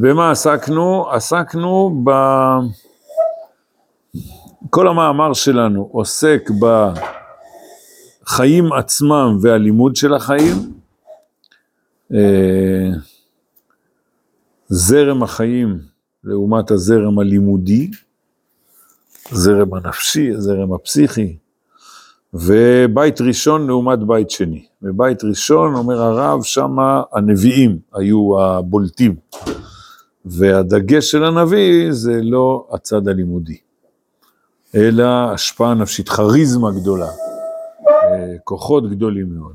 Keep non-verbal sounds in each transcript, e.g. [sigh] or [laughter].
במה עסקנו? עסקנו ב... כל המאמר שלנו עוסק בחיים עצמם והלימוד של החיים, אה, זרם החיים לעומת הזרם הלימודי, הזרם הנפשי, הזרם הפסיכי, ובית ראשון לעומת בית שני. בבית ראשון, אומר הרב, שמה הנביאים היו הבולטים, והדגש של הנביא זה לא הצד הלימודי, אלא השפעה נפשית, כריזמה גדולה, אה, כוחות גדולים מאוד.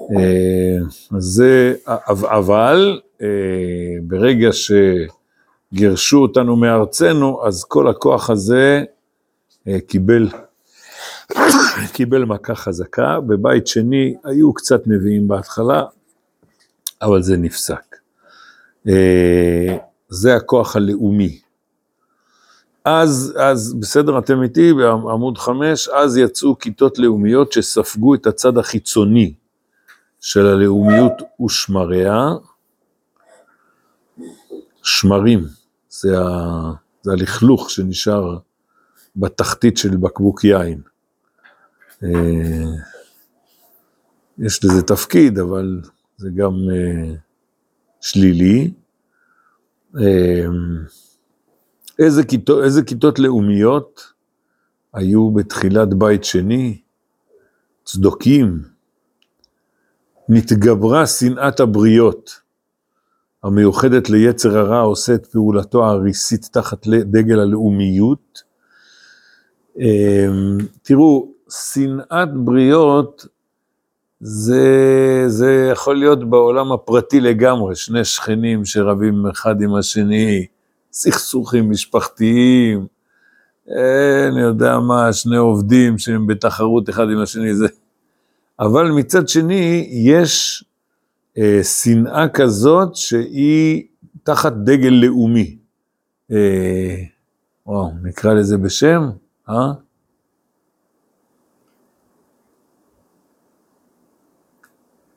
אה, אז זה, אבל אה, ברגע שגירשו אותנו מארצנו, אז כל הכוח הזה קיבל [coughs] קיבל מכה חזקה, בבית שני היו קצת נביאים בהתחלה, אבל זה נפסק. אה, זה הכוח הלאומי. אז, אז בסדר, אתם איתי בעמוד חמש, אז יצאו כיתות לאומיות שספגו את הצד החיצוני של הלאומיות ושמריה. שמרים, זה, ה, זה הלכלוך שנשאר בתחתית של בקבוק יין. אה, יש לזה תפקיד, אבל זה גם אה, שלילי. אה, איזה כיתות, איזה כיתות לאומיות היו בתחילת בית שני? צדוקים. נתגברה שנאת הבריות, המיוחדת ליצר הרע עושה את פעולתו העריסית תחת דגל הלאומיות. תראו, שנאת בריות זה, זה יכול להיות בעולם הפרטי לגמרי, שני שכנים שרבים אחד עם השני, סכסוכים משפחתיים, אני יודע מה, שני עובדים שהם בתחרות אחד עם השני, זה... אבל מצד שני, יש אה, שנאה כזאת שהיא תחת דגל לאומי. אה, וואו, נקרא לזה בשם, אה?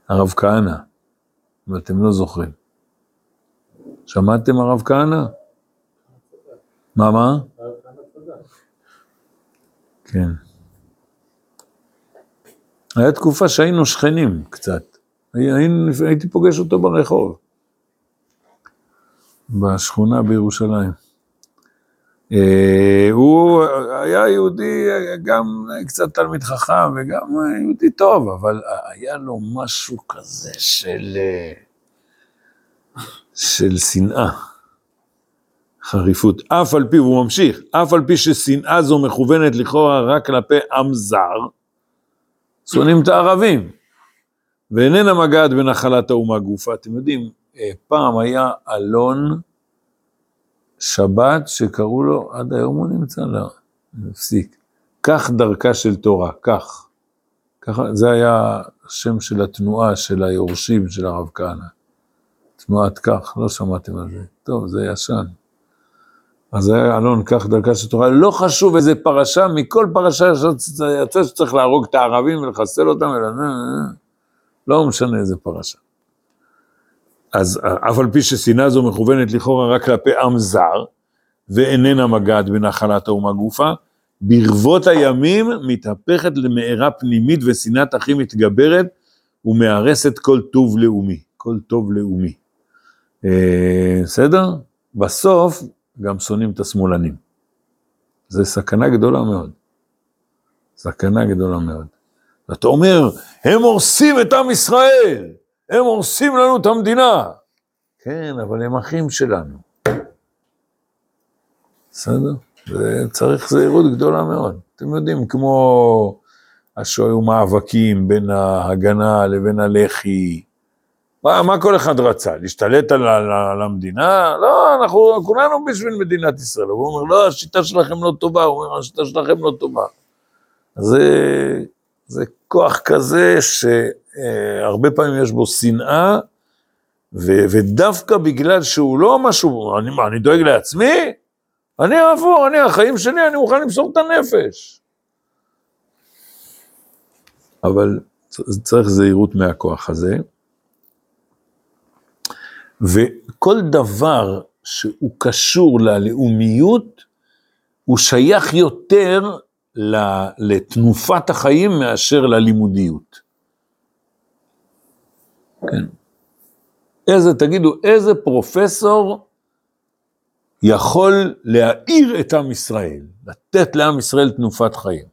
הרב כהנא, אם אתם לא זוכרים. שמעתם הרב כהנא? מה, מה? כן. היה תקופה שהיינו שכנים קצת. הייתי פוגש אותו ברחוב, בשכונה בירושלים. אה, הוא היה יהודי, גם קצת תלמיד חכם וגם יהודי טוב, אבל היה לו משהו כזה של, של שנאה, חריפות. אף על פי, והוא ממשיך, אף על פי ששנאה זו מכוונת לכאורה רק כלפי עם זר, שונאים את הערבים, ואיננה מגעת בנחלת האומה גופה. אתם יודעים, אה, פעם היה אלון, שבת שקראו לו, עד היום הוא נמצא, לא, הפסיק. כך דרכה של תורה, כך. ככה, זה היה השם של התנועה של היורשים של הרב כהנא. תנועת כך, לא שמעתם על זה. טוב, זה ישן. אז היה אלון, כך דרכה של תורה. לא חשוב איזה פרשה, מכל פרשה יצא שצריך להרוג את הערבים ולחסל אותם, אלא לא משנה איזה פרשה. אז אף על פי ששנאה זו מכוונת לכאורה רק כלפי עם זר, ואיננה מגעת בנחלת האומה גופה, ברבות הימים מתהפכת למארה פנימית ושנאת אחים מתגברת ומארסת כל טוב לאומי, כל טוב לאומי. אה, בסדר? בסוף גם שונאים את השמאלנים. זה סכנה גדולה מאוד. סכנה גדולה מאוד. ואתה אומר, הם הורסים את עם ישראל. הם הורסים לנו את המדינה. כן, אבל הם אחים שלנו. בסדר? וצריך זהירות גדולה מאוד. אתם יודעים, כמו שהיו מאבקים בין ההגנה לבין הלח"י, מה, מה כל אחד רצה? להשתלט על, על, על המדינה? לא, אנחנו כולנו בשביל מדינת ישראל. הוא אומר, לא, השיטה שלכם לא טובה, הוא אומר, השיטה שלכם לא טובה. זה, זה כוח כזה ש... אה, הרבה פעמים יש בו שנאה, ו- ודווקא בגלל שהוא לא משהו, אני, מה, אני דואג לעצמי? אני אעבור, אני, החיים שלי, אני מוכן למסור את הנפש. אבל צריך זהירות מהכוח הזה. וכל דבר שהוא קשור ללאומיות, הוא שייך יותר לתנופת החיים מאשר ללימודיות. כן. איזה, תגידו, איזה פרופסור יכול להאיר את עם ישראל, לתת לעם ישראל תנופת חיים?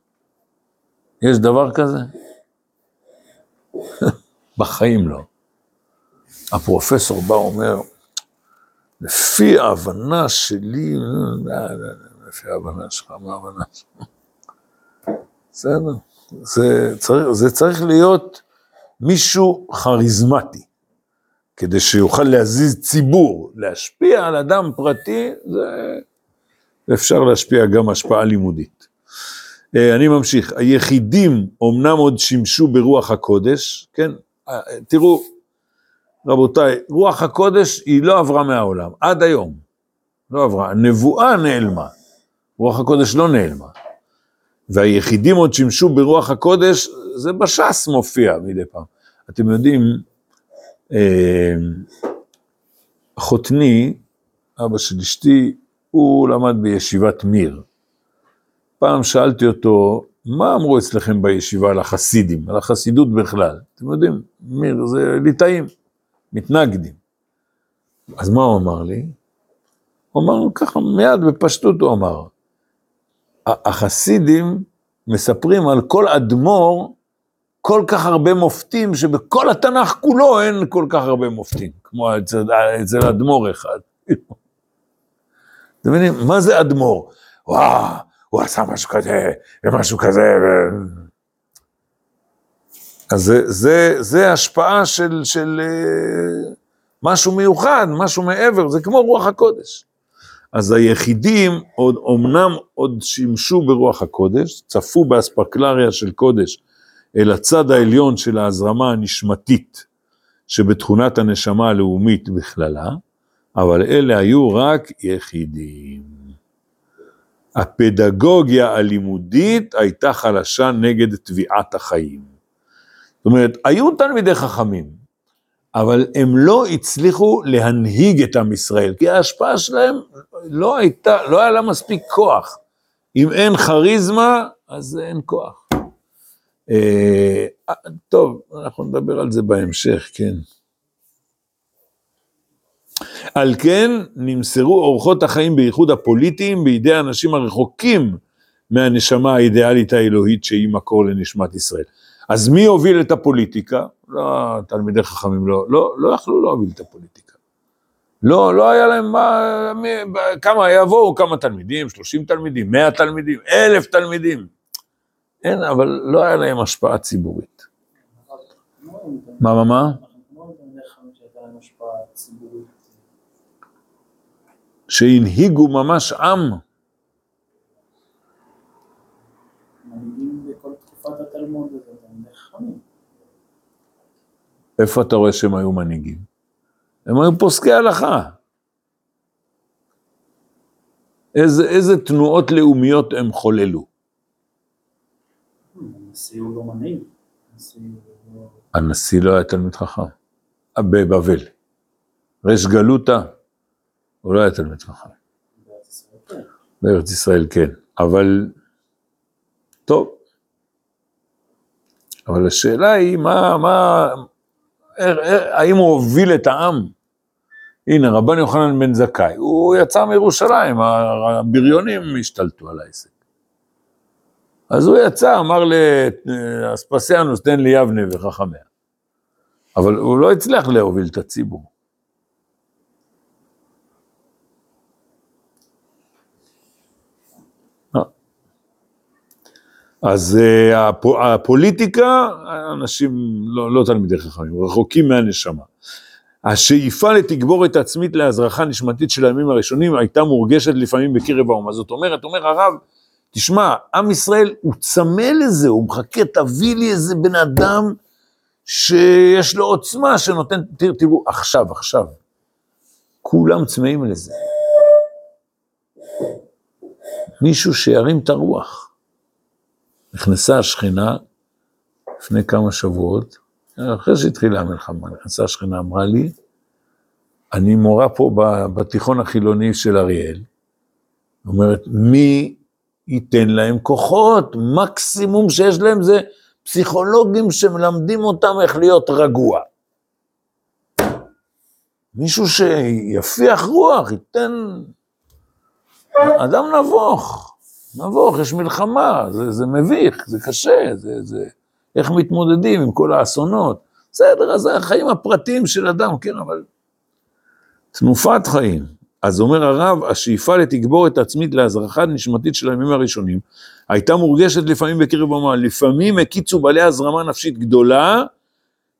יש דבר כזה? [laughs] בחיים לא. הפרופסור בא ואומר, לפי ההבנה שלי, לפי ההבנה שלך, מה ההבנה שלך? [laughs] בסדר, זה צריך, להיות מישהו כריזמטי, כדי שיוכל להזיז ציבור, להשפיע על אדם פרטי, זה אפשר להשפיע גם השפעה לימודית. אה, אני ממשיך, היחידים אמנם עוד שימשו ברוח הקודש, כן, אה, תראו, רבותיי, רוח הקודש היא לא עברה מהעולם, עד היום, לא עברה, הנבואה נעלמה, רוח הקודש לא נעלמה. והיחידים עוד שימשו ברוח הקודש, זה בש"ס מופיע מדי פעם. אתם יודעים, אה, חותני, אבא של אשתי, הוא למד בישיבת מיר. פעם שאלתי אותו, מה אמרו אצלכם בישיבה על החסידים, על החסידות בכלל? אתם יודעים, מיר זה ליטאים, מתנגדים. אז מה הוא אמר לי? הוא אמר ככה, מיד בפשטות הוא אמר, החסידים מספרים על כל אדמו"ר כל כך הרבה מופתים, שבכל התנ"ך כולו אין כל כך הרבה מופתים, כמו אצל, אצל אדמו"ר אחד. אתם מבינים? מה זה אדמו"ר? וואו, הוא עשה משהו כזה, ומשהו כזה. ו... אז זה, זה, זה השפעה של, של אה, משהו מיוחד, משהו מעבר, זה כמו רוח הקודש. אז היחידים עוד, אמנם עוד שימשו ברוח הקודש, צפו באספקלריה של קודש אל הצד העליון של ההזרמה הנשמתית שבתכונת הנשמה הלאומית בכללה, אבל אלה היו רק יחידים. הפדגוגיה הלימודית הייתה חלשה נגד תביעת החיים. זאת אומרת, היו תלמידי חכמים, אבל הם לא הצליחו להנהיג את עם ישראל, כי ההשפעה שלהם לא הייתה, לא היה לה מספיק כוח. אם אין כריזמה, אז אין כוח. אה, טוב, אנחנו נדבר על זה בהמשך, כן. על כן נמסרו אורחות החיים בייחוד הפוליטיים בידי האנשים הרחוקים מהנשמה האידיאלית האלוהית שהיא מקור לנשמת ישראל. אז מי הוביל את הפוליטיקה? לא, תלמידי חכמים לא, לא, לא יכלו להוביל את הפוליטיקה. לא, לא היה להם מה, מי, כמה, יבואו כמה תלמידים, 30 תלמידים, 100 תלמידים, 1,000 תלמידים. אין, אבל לא היה להם השפעה ציבורית. מה, מה, מה? שהנהיגו ממש עם. איפה אתה רואה שהם היו מנהיגים? הם היו פוסקי הלכה. איזה, איזה תנועות לאומיות הם חוללו? הנשיא הוא לא מנהיג. הנשיא לא היה תלמיד חכם. בבבל. ריש גלותא, הוא לא היה תלמיד חכם. בארץ ישראל כן, אבל טוב. אבל השאלה היא, מה, מה, האם הוא הוביל את העם? הנה, רבן יוחנן בן זכאי, הוא יצא מירושלים, הבריונים השתלטו על העסק. אז הוא יצא, אמר לאספסיאנוס, תן לי יבנה וחכמיה. אבל הוא לא הצליח להוביל את הציבור. אז uh, הפוליטיקה, אנשים לא, לא תלמידי חכמים, רחוקים מהנשמה. השאיפה לתגבורת עצמית להזרחה נשמתית של הימים הראשונים הייתה מורגשת לפעמים בקרב האומה. זאת אומרת, אומר הרב, תשמע, עם ישראל הוא צמא לזה, הוא מחכה, תביא לי איזה בן אדם שיש לו עוצמה, שנותן, תראו, תראו, עכשיו, עכשיו, כולם צמאים לזה. מישהו שירים את הרוח. נכנסה השכינה לפני כמה שבועות, אחרי שהתחילה המלחמה, נכנסה השכינה, אמרה לי, אני מורה פה בתיכון החילוני של אריאל, אומרת, מי ייתן להם כוחות? מקסימום שיש להם זה פסיכולוגים שמלמדים אותם איך להיות רגוע. מישהו שיפיח רוח, ייתן... אדם נבוך, נבוך, יש מלחמה, זה, זה מביך, זה קשה, זה, זה... איך מתמודדים עם כל האסונות. בסדר, אז החיים הפרטיים של אדם, כן, אבל... תנופת חיים. אז אומר הרב, השאיפה לתגבורת עצמית להזרחה נשמתית של הימים הראשונים, הייתה מורגשת לפעמים בקרב אומה, לפעמים הקיצו בעלי הזרמה נפשית גדולה,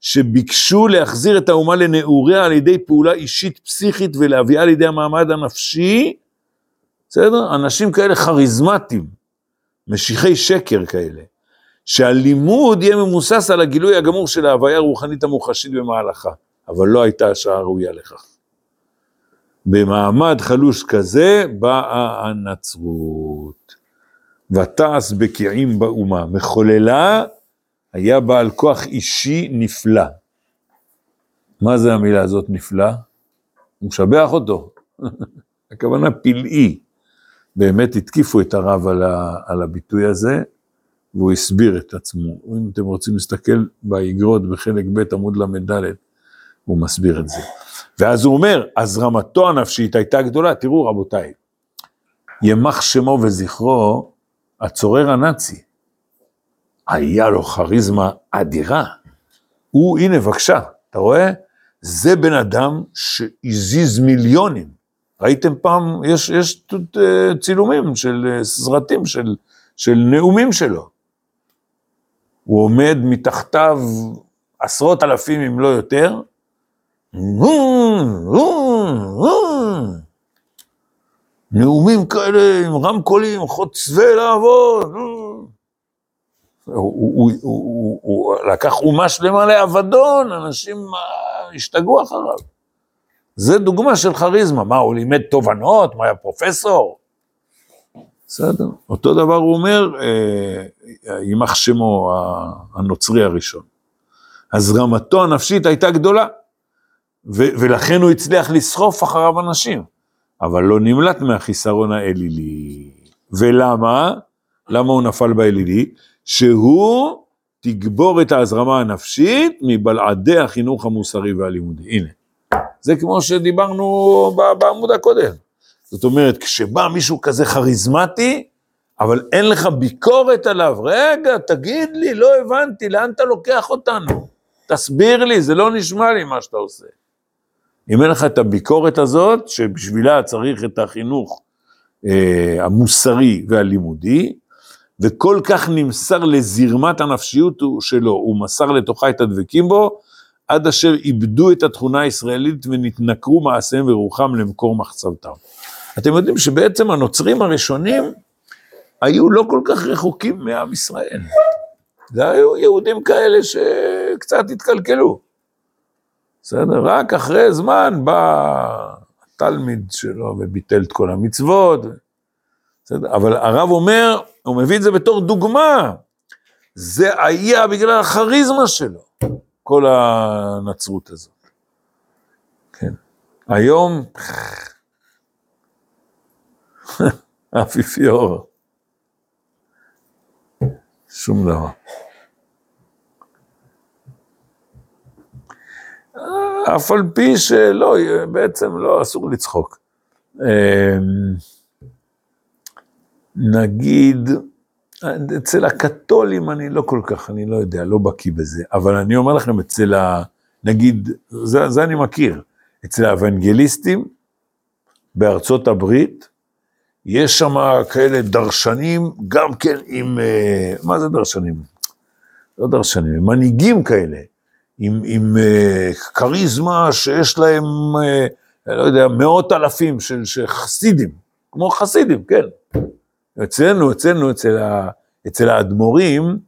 שביקשו להחזיר את האומה לנעוריה על ידי פעולה אישית פסיכית ולהביאה לידי המעמד הנפשי, בסדר? אנשים כאלה כריזמטיים, משיחי שקר כאלה, שהלימוד יהיה מבוסס על הגילוי הגמור של ההוויה הרוחנית המוחשית במהלכה, אבל לא הייתה השעה ראויה לכך. במעמד חלוש כזה באה הנצרות. ותעש בקיעים באומה, מחוללה היה בעל כוח אישי נפלא. מה זה המילה הזאת נפלא? הוא משבח אותו. [laughs] הכוונה פלאי. באמת התקיפו את הרב על, ה, על הביטוי הזה, והוא הסביר את עצמו. אם אתם רוצים להסתכל באגרות בחלק ב' עמוד ל"ד, הוא מסביר את זה. ואז הוא אומר, אז רמתו הנפשית הייתה גדולה, תראו רבותיי, ימח שמו וזכרו, הצורר הנאצי, היה לו כריזמה אדירה. הוא, הנה בבקשה, אתה רואה? זה בן אדם שהזיז מיליונים. ראיתם פעם, יש, יש צילומים של סרטים, של, של נאומים שלו. הוא עומד מתחתיו עשרות אלפים אם לא יותר, נאומים כאלה עם רמקולים, חוצבי לעבוד. הוא לקח אומה שלמה לאבדון, אנשים השתגעו אחריו. זה דוגמה של כריזמה. מה, הוא לימד תובנות? מה, היה פרופסור? בסדר. אותו דבר הוא אומר, יימח שמו הנוצרי הראשון. אז רמתו הנפשית הייתה גדולה. ולכן הוא הצליח לסחוף אחריו אנשים, אבל לא נמלט מהחיסרון האלילי. ולמה? למה הוא נפל באלילי? שהוא תגבור את ההזרמה הנפשית מבלעדי החינוך המוסרי והלימודי. הנה, זה כמו שדיברנו בעמוד הקודם. זאת אומרת, כשבא מישהו כזה כריזמטי, אבל אין לך ביקורת עליו, רגע, תגיד לי, לא הבנתי, לאן אתה לוקח אותנו? תסביר לי, זה לא נשמע לי מה שאתה עושה. אם אין לך את הביקורת הזאת, שבשבילה צריך את החינוך אה, המוסרי והלימודי, וכל כך נמסר לזרמת הנפשיות שלו, הוא מסר לתוכה את הדבקים בו, עד אשר איבדו את התכונה הישראלית ונתנכרו מעשיהם ורוחם למקור מחצבתם. אתם יודעים שבעצם הנוצרים הראשונים היו לא כל כך רחוקים מעם ישראל. זה היו יהודים כאלה שקצת התקלקלו. בסדר? רק אחרי זמן בא התלמיד שלו וביטל את כל המצוות. בסדר? אבל הרב אומר, הוא מביא את זה בתור דוגמה. זה היה בגלל הכריזמה שלו, כל הנצרות הזאת. כן. היום, [laughs] אפיפיור. שום דבר. אף על פי שלא, בעצם לא, אסור לצחוק. אמ, נגיד, אצל הקתולים אני לא כל כך, אני לא יודע, לא בקיא בזה, אבל אני אומר לכם, אצל ה... נגיד, זה, זה אני מכיר, אצל האוונגליסטים בארצות הברית, יש שם כאלה דרשנים, גם כן עם, אה, מה זה דרשנים? לא דרשנים, מנהיגים כאלה, עם, עם uh, כריזמה שיש להם, uh, לא יודע, מאות אלפים של, של חסידים, כמו חסידים, כן. אצלנו, אצלנו, אצל, ה, אצל האדמו"רים,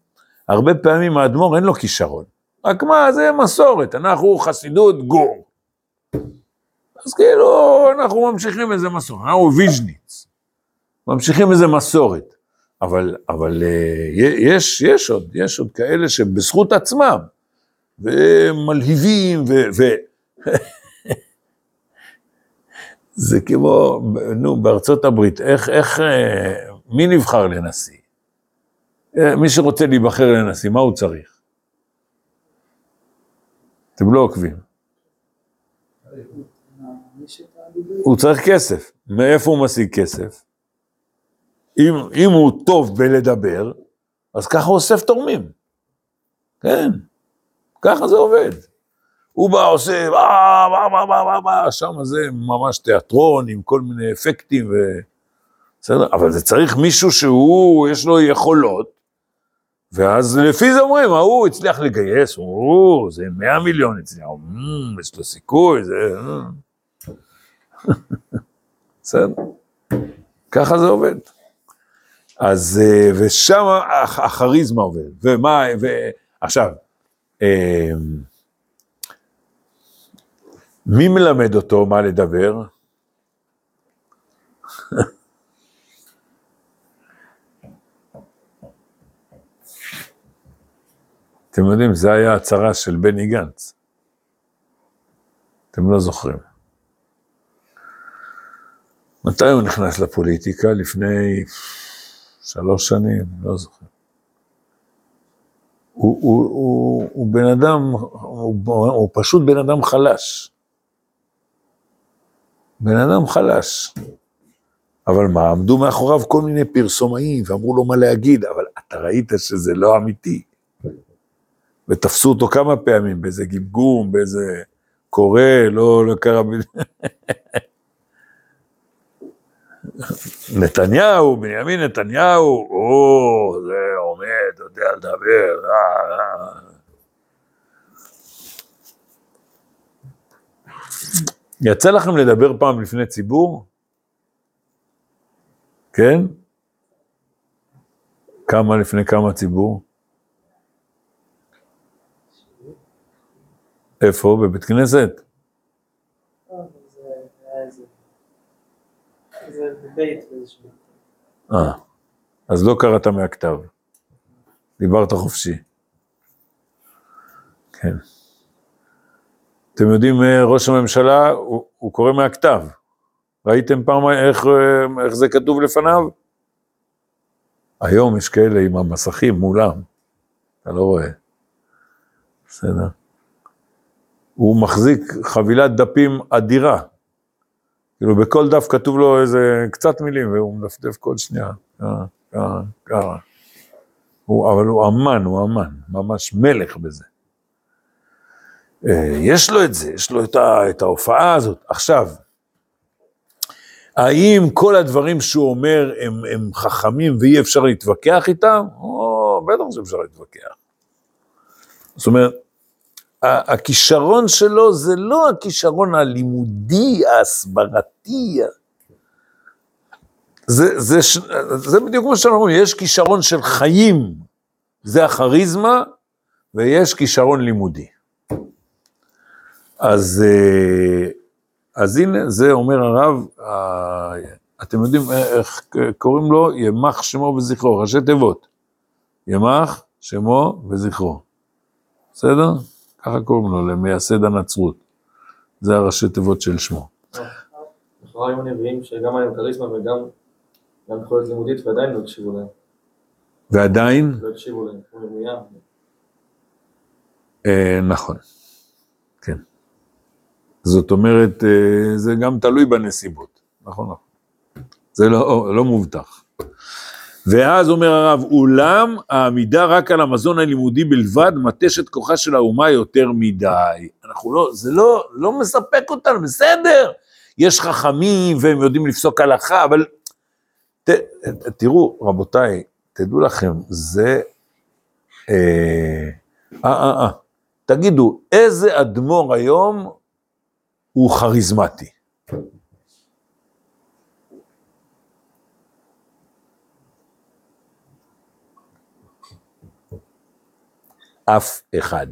הרבה פעמים האדמו"ר אין לו כישרון. רק מה, זה מסורת, אנחנו חסידות גור. אז כאילו, אנחנו ממשיכים איזה מסורת, אנחנו ויז'ניץ. ממשיכים איזה מסורת. אבל, אבל uh, יש, יש עוד, יש עוד כאלה שבזכות עצמם, ומלהיבים, ו... ו... [laughs] זה כמו, נו, בארצות הברית, איך, איך, אה, מי נבחר לנשיא? אה, מי שרוצה להיבחר לנשיא, מה הוא צריך? אתם לא עוקבים. הוא צריך כסף. מאיפה הוא משיג כסף? אם, אם הוא טוב בלדבר, אז ככה הוא אוסף תורמים. כן, ככה זה עובד. הוא בא, עושה, בא, בא, בא, בא, בא, בא, שם זה ממש תיאטרון עם כל מיני אפקטים ו... בסדר? אבל זה צריך מישהו שהוא, יש לו יכולות, ואז לפי זה אומרים, ההוא הצליח לגייס, או, זה 100 מיליון הצליח, "מ, יש לו סיכוי, זה... אה." [laughs] בסדר? ככה זה עובד. אז, אה, ושם הכריזמה עובד. ומה, ועכשיו, אה, מי מלמד אותו מה לדבר? [laughs] אתם יודעים, זה היה הצהרה של בני גנץ. אתם לא זוכרים. מתי הוא נכנס לפוליטיקה? לפני שלוש שנים, לא זוכר. הוא, הוא, הוא, הוא בן אדם, הוא, הוא פשוט בן אדם חלש. בן אדם חלש. אבל מה, עמדו מאחוריו כל מיני פרסומאים ואמרו לו מה להגיד, אבל אתה ראית שזה לא אמיתי. ותפסו אותו כמה פעמים, באיזה גמגום, באיזה קורא, לא, לא קרה... נתניהו, בנימין נתניהו, או, זה עומד, יודע לדבר, אה, אה. יצא לכם לדבר פעם לפני ציבור? כן? כמה לפני כמה ציבור? איפה? בבית כנסת? אה, זה היה איזה... אה, אז לא קראת מהכתב. דיברת חופשי. כן. אתם יודעים, אה, ראש הממשלה, הוא, הוא קורא מהכתב. ראיתם פעם איך, אה, איך זה כתוב לפניו? היום יש כאלה עם המסכים מולם, אתה לא רואה. בסדר. הוא מחזיק חבילת דפים אדירה. כאילו בכל דף כתוב לו איזה קצת מילים, והוא מדפדף כל שנייה. ככה, ככה, ככה. הוא, אבל הוא אמן, הוא אמן, ממש מלך בזה. אה, יש לו את זה, יש לו את, ה, את ההופעה הזאת. עכשיו, האם כל הדברים שהוא אומר הם, הם חכמים ואי אפשר להתווכח איתם? או, בטח שאפשר להתווכח. זאת אומרת, הכישרון שלו זה לא הכישרון הלימודי, ההסברתי. זה, זה, זה בדיוק כמו שאנחנו אומרים, יש כישרון של חיים, זה הכריזמה, ויש כישרון לימודי. אז, אה, אז הנה, זה אומר הרב, אתם יודעים איך קוראים לו? ימח שמו וזכרו, ראשי תיבות. ימח שמו וזכרו. בסדר? ככה קוראים לו, למייסד הנצרות. זה הראשי תיבות של שמו. לכאורה היו נביאים שגם היה להם כריזמה וגם גם יכולת לימודית ועדיין לא הקשיבו להם. ועדיין, לא הקשיבו להם, כמו ירמיה. אה, נכון, כן. זאת אומרת, אה, זה גם תלוי בנסיבות, נכון, נכון. זה לא, לא מובטח. ואז אומר הרב, אולם העמידה רק על המזון הלימודי בלבד מטש את כוחה של האומה יותר מדי. אנחנו לא, זה לא, לא מספק אותנו, בסדר. יש חכמים והם יודעים לפסוק הלכה, אבל ת, תראו, רבותיי, תדעו לכם, זה... אה, אה, אה, אה. תגידו, איזה אדמו"ר היום הוא כריזמטי? אף אחד.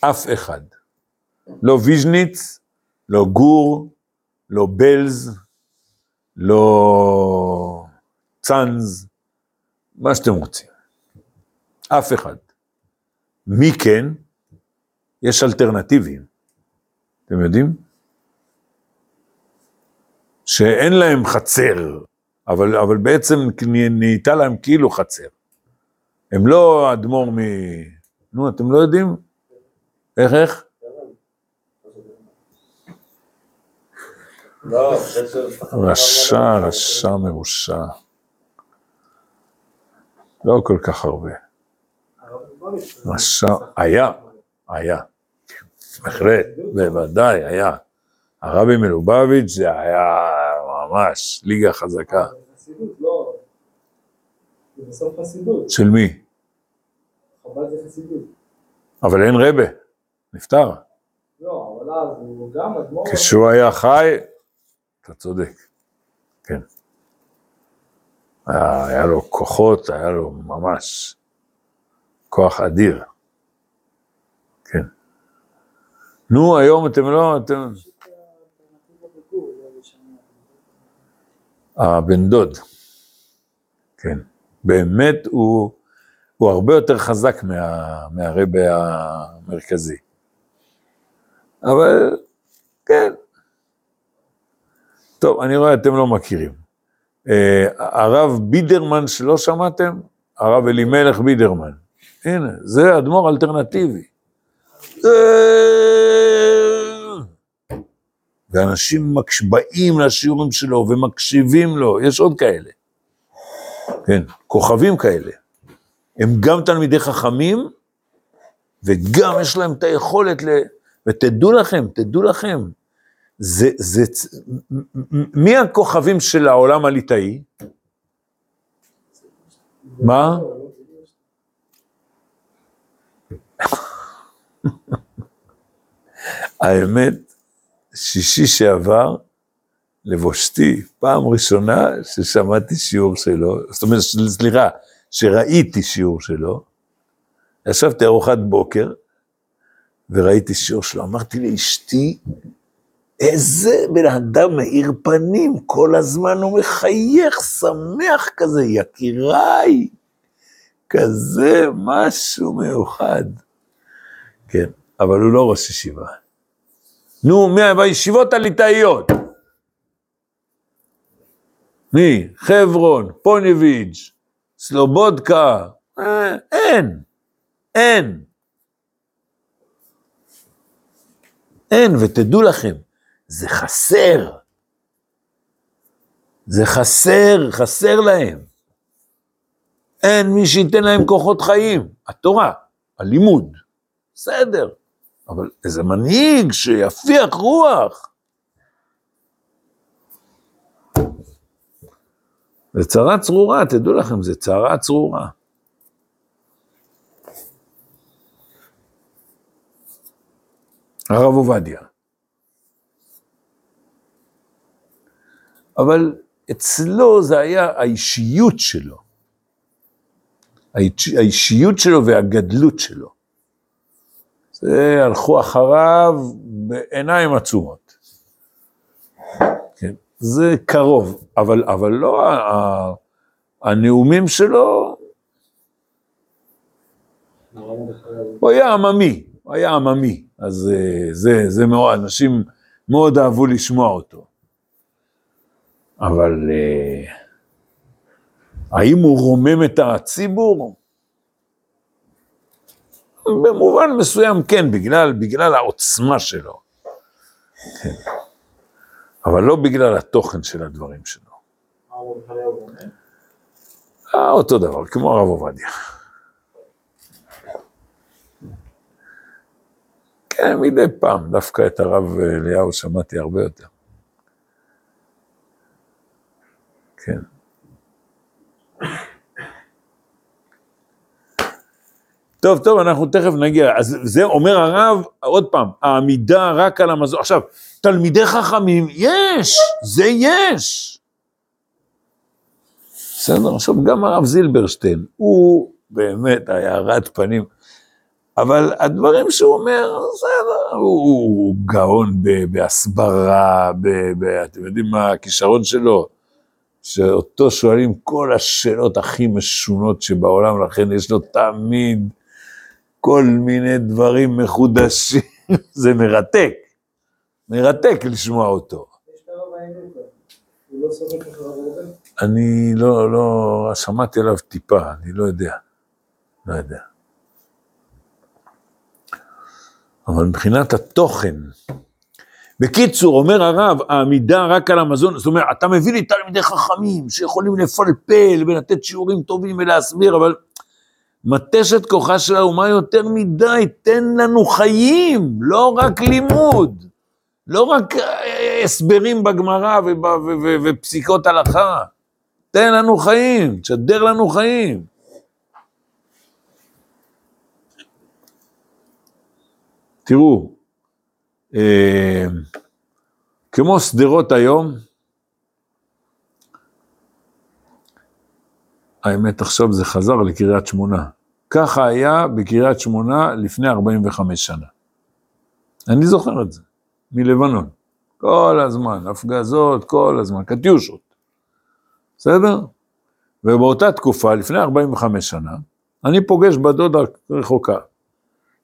אף אחד. לא ויז'ניץ, לא גור, לא בלז, לא צאנז, מה שאתם רוצים. אף אחד. מי כן? יש אלטרנטיבים. אתם יודעים? שאין להם חצר, אבל, אבל בעצם נהייתה להם כאילו חצר. הם לא אדמו"ר מ... נו, אתם לא יודעים? איך, איך? רשע, רשע מרושע. לא כל כך הרבה. רשע, היה, היה. בהחלט, בוודאי, היה. הרבי מלובביץ' זה היה ממש ליגה חזקה. זה בסוף חסידות, של מי? חב"ד זה חסידות. אבל אין רבה, נפטר. לא, אבל אז הוא גם אדמו"ר... כשהוא היה חי, אתה צודק, כן. היה, היה לו כוחות, היה לו ממש כוח אדיר. כן. נו, היום אתם לא, אתם... הבן דוד, כן. באמת הוא, הוא הרבה יותר חזק מה, מהרבה המרכזי. אבל, כן. טוב, אני רואה, אתם לא מכירים. אה, הרב בידרמן שלא שמעתם? הרב אלימלך בידרמן. הנה, זה אדמו"ר אלטרנטיבי. אה, ואנשים מקש- באים לשיעורים שלו ומקשיבים לו, יש עוד כאלה. כן, כוכבים כאלה. הם גם תלמידי חכמים, וגם יש להם את היכולת ל... ותדעו לכם, תדעו לכם, זה, זה, מי הכוכבים של העולם הליטאי? מה? [laughs] האמת, שישי שעבר, לבושתי, פעם ראשונה ששמעתי שיעור שלו, זאת אומרת, סליחה, שראיתי שיעור שלו, ישבתי ארוחת בוקר, וראיתי שיעור שלו, אמרתי לאשתי, איזה בן אדם מאיר פנים, כל הזמן הוא מחייך, שמח כזה, יקיריי, כזה משהו מיוחד. כן, אבל הוא לא ראש ישיבה. נו, מי, בישיבות הליטאיות. מי? חברון, פוניביץ', סלובודקה, אה, אין, אין. אין, ותדעו לכם, זה חסר. זה חסר, חסר להם. אין מי שייתן להם כוחות חיים. התורה, הלימוד, בסדר. אבל איזה מנהיג שיפיח רוח. זה צרה צרורה, תדעו לכם, זה צרה צרורה. הרב עובדיה. אבל אצלו זה היה האישיות שלו. האיש- האישיות שלו והגדלות שלו. זה הלכו אחריו בעיניים עצומות. זה קרוב, אבל, אבל לא הנאומים שלו, הוא היה עממי, הוא היה עממי, אז אה, זה, זה מאוד, אנשים מאוד אהבו לשמוע אותו. אבל אה, האם הוא רומם את הציבור? במובן מסוים כן, בגלל, בגלל העוצמה שלו. כן. אבל לא בגלל התוכן של הדברים שלו. אה, אותו דבר, כמו הרב עובדיה. כן, מדי פעם, דווקא את הרב אליהו שמעתי הרבה יותר. כן. טוב, טוב, אנחנו תכף נגיע. אז זה אומר הרב, עוד פעם, העמידה רק על המזון. עכשיו, תלמידי חכמים, יש, זה יש. בסדר, עכשיו גם הרב זילברשטיין, הוא באמת הארת פנים, אבל הדברים שהוא אומר, בסדר, הוא, הוא גאון ב- בהסברה, ב- ב- אתם יודעים מה הכישרון שלו? שאותו שואלים כל השאלות הכי משונות שבעולם, לכן יש לו תמיד כל מיני דברים מחודשים, [laughs] זה מרתק, מרתק לשמוע אותו. אני לא, לא, שמעתי עליו טיפה, אני לא יודע. לא יודע. אבל מבחינת התוכן, בקיצור, אומר הרב, העמידה רק על המזון, זאת אומרת, אתה מביא לי תלמידי חכמים שיכולים לפלפל ולתת שיעורים טובים ולהסביר, אבל מתשת כוחה של האומה יותר מדי, תן לנו חיים, לא רק לימוד, לא רק אה, הסברים בגמרא ופסיקות הלכה, תן לנו חיים, תשדר לנו חיים. תראו, אה, כמו שדרות היום, האמת עכשיו זה חזר לקריית שמונה. ככה היה בקריית שמונה לפני 45 שנה. אני זוכר את זה, מלבנון. כל הזמן, הפגזות, כל הזמן, קטיושות. בסדר? ובאותה תקופה, לפני 45 שנה, אני פוגש בדודה רחוקה,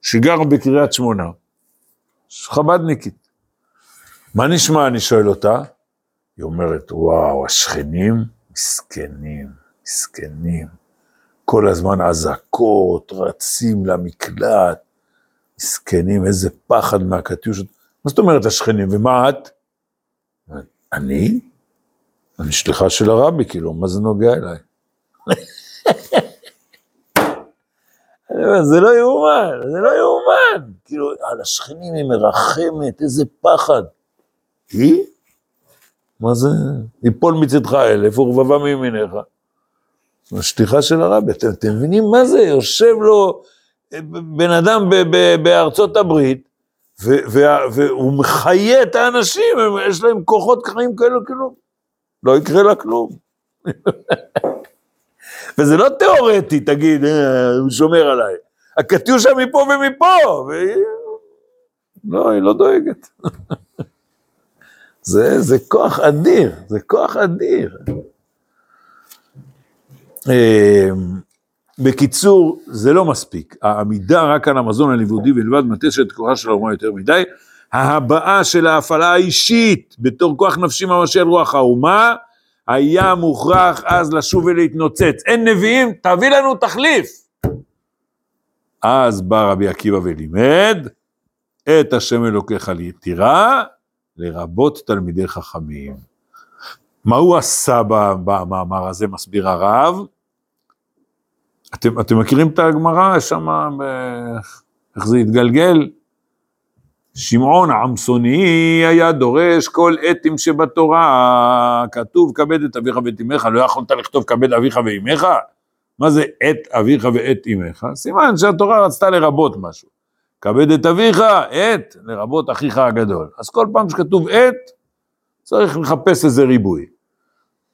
שגר בקריית שמונה, חבדניקית. מה נשמע, אני שואל אותה? היא אומרת, וואו, השכנים מסכנים, מסכנים. כל הזמן אזעקות, רצים למקלט, מסכנים, איזה פחד מהקטיושות. מה זאת אומרת השכנים, ומה את? אני? אני שליחה של הרבי, כאילו, מה זה נוגע אליי? [laughs] זה לא יאומן, זה לא יאומן. כאילו, על השכנים היא מרחמת, איזה פחד. היא? מה זה? יפול מצדך אלף ורבבה מימינך. השליחה של הרבי, אתם, אתם מבינים מה זה? יושב לו אה, בן אדם ב- ב- בארצות הברית, ו- ו- והוא מחיה את האנשים, הם- יש להם כוחות חיים כאלו, כאילו, לא יקרה לה כלום. [laughs] וזה לא תיאורטי, תגיד, "אה, הוא שומר עליי. הקטיושה מפה ומפה, והיא... לא, היא לא דואגת. [laughs] זה, זה כוח אדיר, זה כוח אדיר. אה, בקיצור, זה לא מספיק. העמידה רק על המזון הלימודי בלבד מטשת את כוחה של האומה יותר מדי. ההבעה של ההפעלה האישית בתור כוח נפשי ממשי על רוח האומה, היה מוכרח אז לשוב ולהתנוצץ. אין נביאים, תביא לנו תחליף. אז בא רבי עקיבא ולימד, את השם אלוקיך ליתירה, לרבות תלמידי חכמים. מה הוא עשה במאמר הזה, מסביר הרב? אתם, אתם מכירים את הגמרא שם, איך זה התגלגל? שמעון העמסוני היה דורש כל אתים שבתורה, כתוב כבד את אביך ואת אמך, לא יכולת לכתוב כבד אביך ואמך? מה זה את אביך ואת אמך? סימן שהתורה רצתה לרבות משהו. כבד את אביך, את, לרבות אחיך הגדול. אז כל פעם שכתוב את, צריך לחפש איזה ריבוי.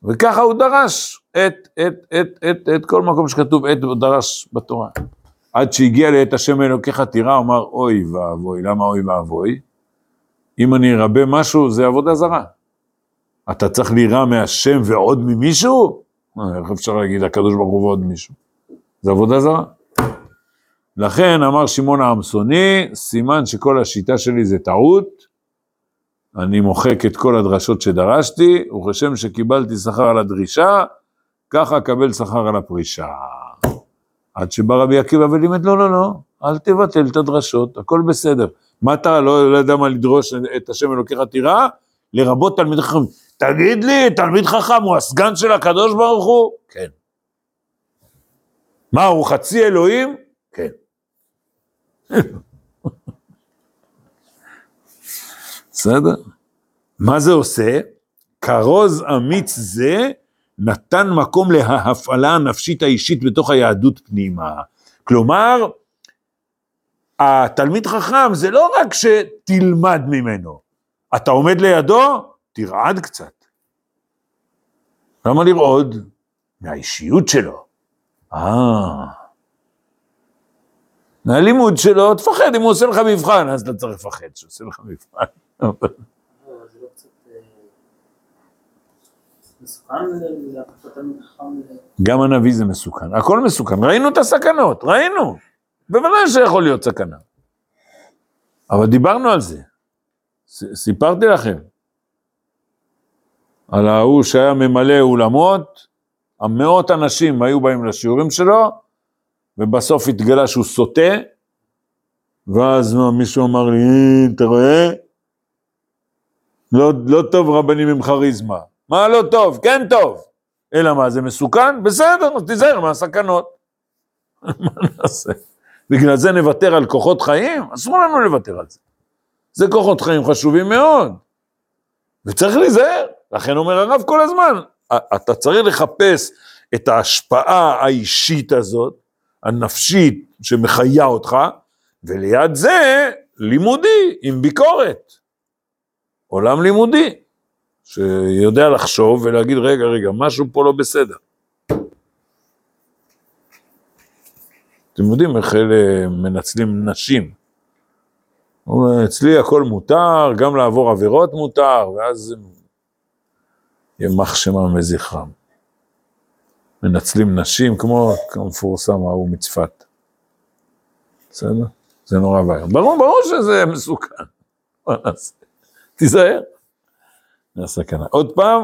וככה הוא דרש את, את, את, את, את כל מקום שכתוב את, הוא דרש בתורה. עד שהגיע לעת השם אלוקיך תירא, אמר, אוי ואבוי, למה אוי ואבוי? אם אני ארבה משהו, זה עבודה זרה. אתה צריך לירא מהשם ועוד ממישהו? אה, איך אפשר להגיד הקדוש ברוך הוא ועוד מישהו? זה עבודה זרה. לכן אמר שמעון העמסוני, סימן שכל השיטה שלי זה טעות, אני מוחק את כל הדרשות שדרשתי, וכשם שקיבלתי שכר על הדרישה, ככה אקבל שכר על הפרישה. עד שבא רבי עקיבא ולימד, לא, לא, לא, אל תבטל את הדרשות, הכל בסדר. מה אתה לא, לא יודע מה לדרוש את השם אלוקיך תירא? לרבות תלמיד חכם. תגיד לי, תלמיד חכם הוא הסגן של הקדוש ברוך הוא? כן. מה, הוא חצי אלוהים? כן. בסדר? מה זה עושה? כרוז אמיץ זה נתן מקום להפעלה הנפשית האישית בתוך היהדות פנימה. כלומר, התלמיד חכם זה לא רק שתלמד ממנו, אתה עומד לידו, תרעד קצת. למה לרעוד? מהאישיות שלו. אה. מהלימוד שלו, תפחד אם הוא עושה לך מבחן, אז אתה צריך לפחד שהוא עושה לך מבחן. גם הנביא זה מסוכן, הכל מסוכן, ראינו את הסכנות, ראינו, בוודאי שיכול להיות סכנה. אבל דיברנו על זה, סיפרתי לכם. על ההוא שהיה ממלא אולמות, המאות אנשים היו באים לשיעורים שלו, ובסוף התגלה שהוא סוטה, ואז מישהו אמר לי, "אה, אתה רואה? לא, לא טוב רבנים עם כריזמה. מה לא טוב? כן טוב. אלא מה, זה מסוכן? בסדר, אז תיזהר מהסכנות. [laughs] מה נעשה? בגלל זה נוותר על כוחות חיים? אסור לנו לוותר על זה. זה כוחות חיים חשובים מאוד. וצריך להיזהר. לכן אומר הרב כל הזמן, אתה צריך לחפש את ההשפעה האישית הזאת, הנפשית שמחיה אותך, וליד זה לימודי עם ביקורת. עולם לימודי, שיודע לחשוב ולהגיד, רגע, רגע, משהו פה לא בסדר. אתם יודעים איך אלה מנצלים נשים. אצלי הכל מותר, גם לעבור עבירות מותר, ואז ימח שמם וזכרם. מנצלים נשים כמו כמפורסם ההוא מצפת. בסדר? זה נורא ואיום. ברור, ברור שזה מסוכן. מה נעשה? תיזהר. זה הסכנה. עוד פעם,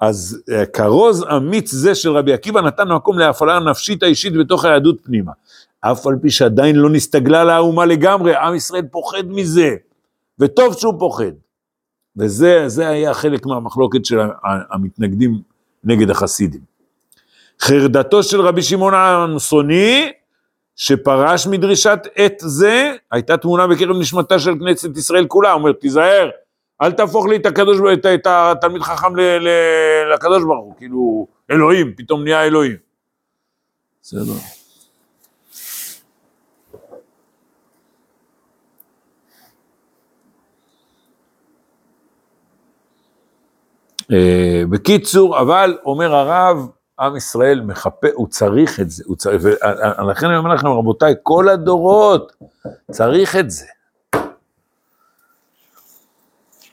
אז אה, כרוז אמיץ זה של רבי עקיבא נתן מקום להפעלה הנפשית האישית בתוך היהדות פנימה. אף על פי שעדיין לא נסתגלה לאומה לגמרי, עם ישראל פוחד מזה, וטוב שהוא פוחד. וזה זה היה חלק מהמחלוקת של המתנגדים נגד החסידים. חרדתו של רבי שמעון האנסוני, שפרש מדרישת עת זה, הייתה תמונה בקרב נשמתה של כנסת ישראל כולה, אומר, תיזהר, אל תהפוך לי את הקדוש, את, את התלמיד חכם ל, ל, לקדוש ברוך הוא, כאילו, אלוהים, פתאום נהיה אלוהים. בסדר. אה, בקיצור, אבל אומר הרב, עם ישראל מחפה, הוא צריך את זה, הוא צריך, ולכן אני אומר לכם, רבותיי, כל הדורות צריך את זה.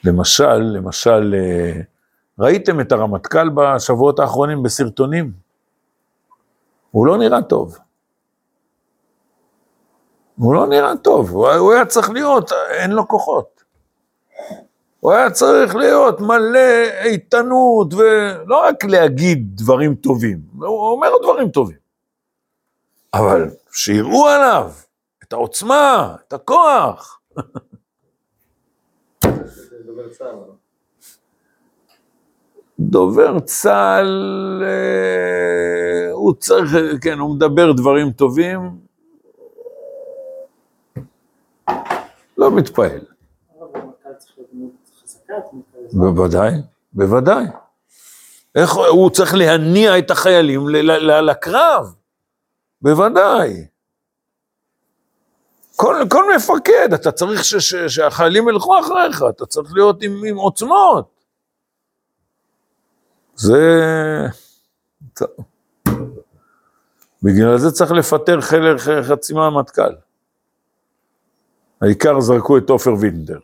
למשל, למשל, אה, ראיתם את הרמטכ"ל בשבועות האחרונים בסרטונים? הוא לא נראה טוב. הוא לא נראה טוב, הוא היה צריך להיות, אין לו כוחות. הוא היה צריך להיות מלא איתנות, ולא רק להגיד דברים טובים, הוא אומר דברים טובים. אבל שיראו עליו את העוצמה, את הכוח. [laughs] דובר צה"ל. דובר צה"ל, אה, הוא צריך, כן, הוא מדבר דברים טובים, לא מתפעל. הרב המנכ"ל צריך להיות דמות חזקה, דמות כזאת. בוודאי, בוודאי. איך הוא צריך להניע את החיילים ל- ל- ל- לקרב? בוודאי. כל, כל מפקד, אתה צריך ש, ש, שהחיילים ילכו אחריך, אתה צריך להיות עם, עם עוצמות. זה... בגלל זה צריך לפטר חלק, חצי מהמטכ"ל. העיקר זרקו את עופר וינדר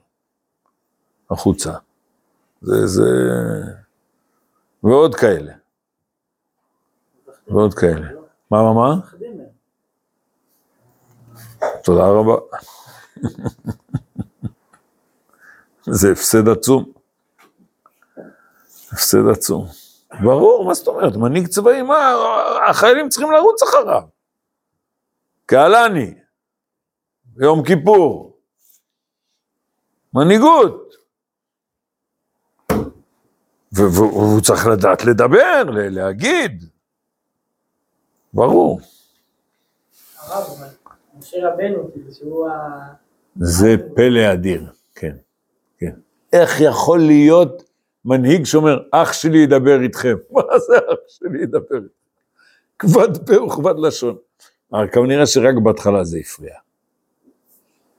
החוצה. זה, זה... ועוד כאלה, ועוד כאלה. מה, מה, מה? תודה רבה. זה הפסד עצום. הפסד עצום. ברור, מה זאת אומרת? מנהיג צבאי, מה? החיילים צריכים לרוץ אחריו. קהלני, יום כיפור. מנהיגות. והוא צריך לדעת לדבר, להגיד. ברור. הרב, משה רבנו, שהוא ה... זה פלא אדיר, כן, כן. איך יכול להיות מנהיג שאומר, אח שלי ידבר איתכם? [laughs] מה זה אח שלי ידבר איתכם? כבד פה וכבד לשון. אבל כנראה שרק בהתחלה זה הפריע.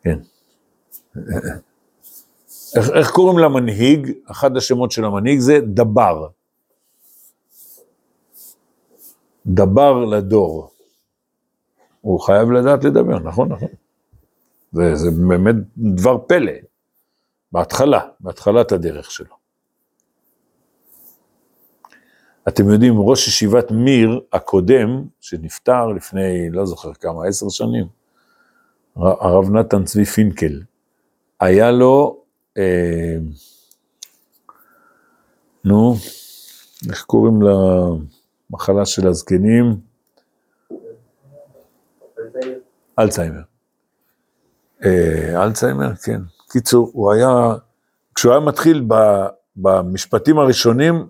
כן. [laughs] איך, איך קוראים למנהיג? אחד השמות של המנהיג זה דבר. דבר לדור. הוא חייב לדעת לדבר, נכון, נכון. זה, זה באמת דבר פלא, בהתחלה, בהתחלת הדרך שלו. אתם יודעים, ראש ישיבת מיר הקודם, שנפטר לפני, לא זוכר כמה, עשר שנים, הרב נתן צבי פינקל, היה לו, אה, נו, איך קוראים למחלה של הזקנים? אלצהיימר. אה, אלצהיימר, כן. קיצור, הוא היה, כשהוא היה מתחיל ב, במשפטים הראשונים,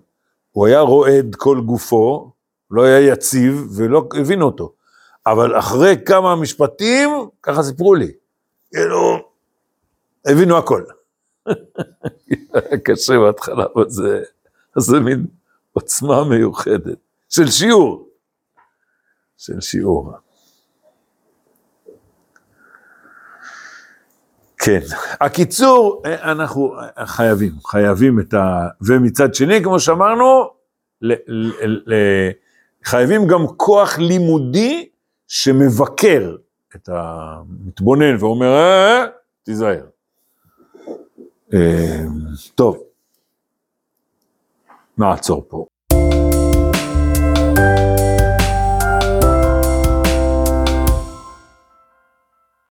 הוא היה רועד כל גופו, לא היה יציב ולא הבינו אותו. אבל אחרי כמה משפטים, ככה סיפרו לי, כאילו, הבינו הכל. קשה בהתחלה, אבל זה, זה מין עוצמה מיוחדת, של שיעור. של שיעור. כן, הקיצור, אנחנו חייבים, חייבים את ה... ומצד שני, כמו שאמרנו, ל, ל, ל, חייבים גם כוח לימודי שמבקר את המתבונן ואומר, אה, תיזהר. אה, טוב, נעצור פה.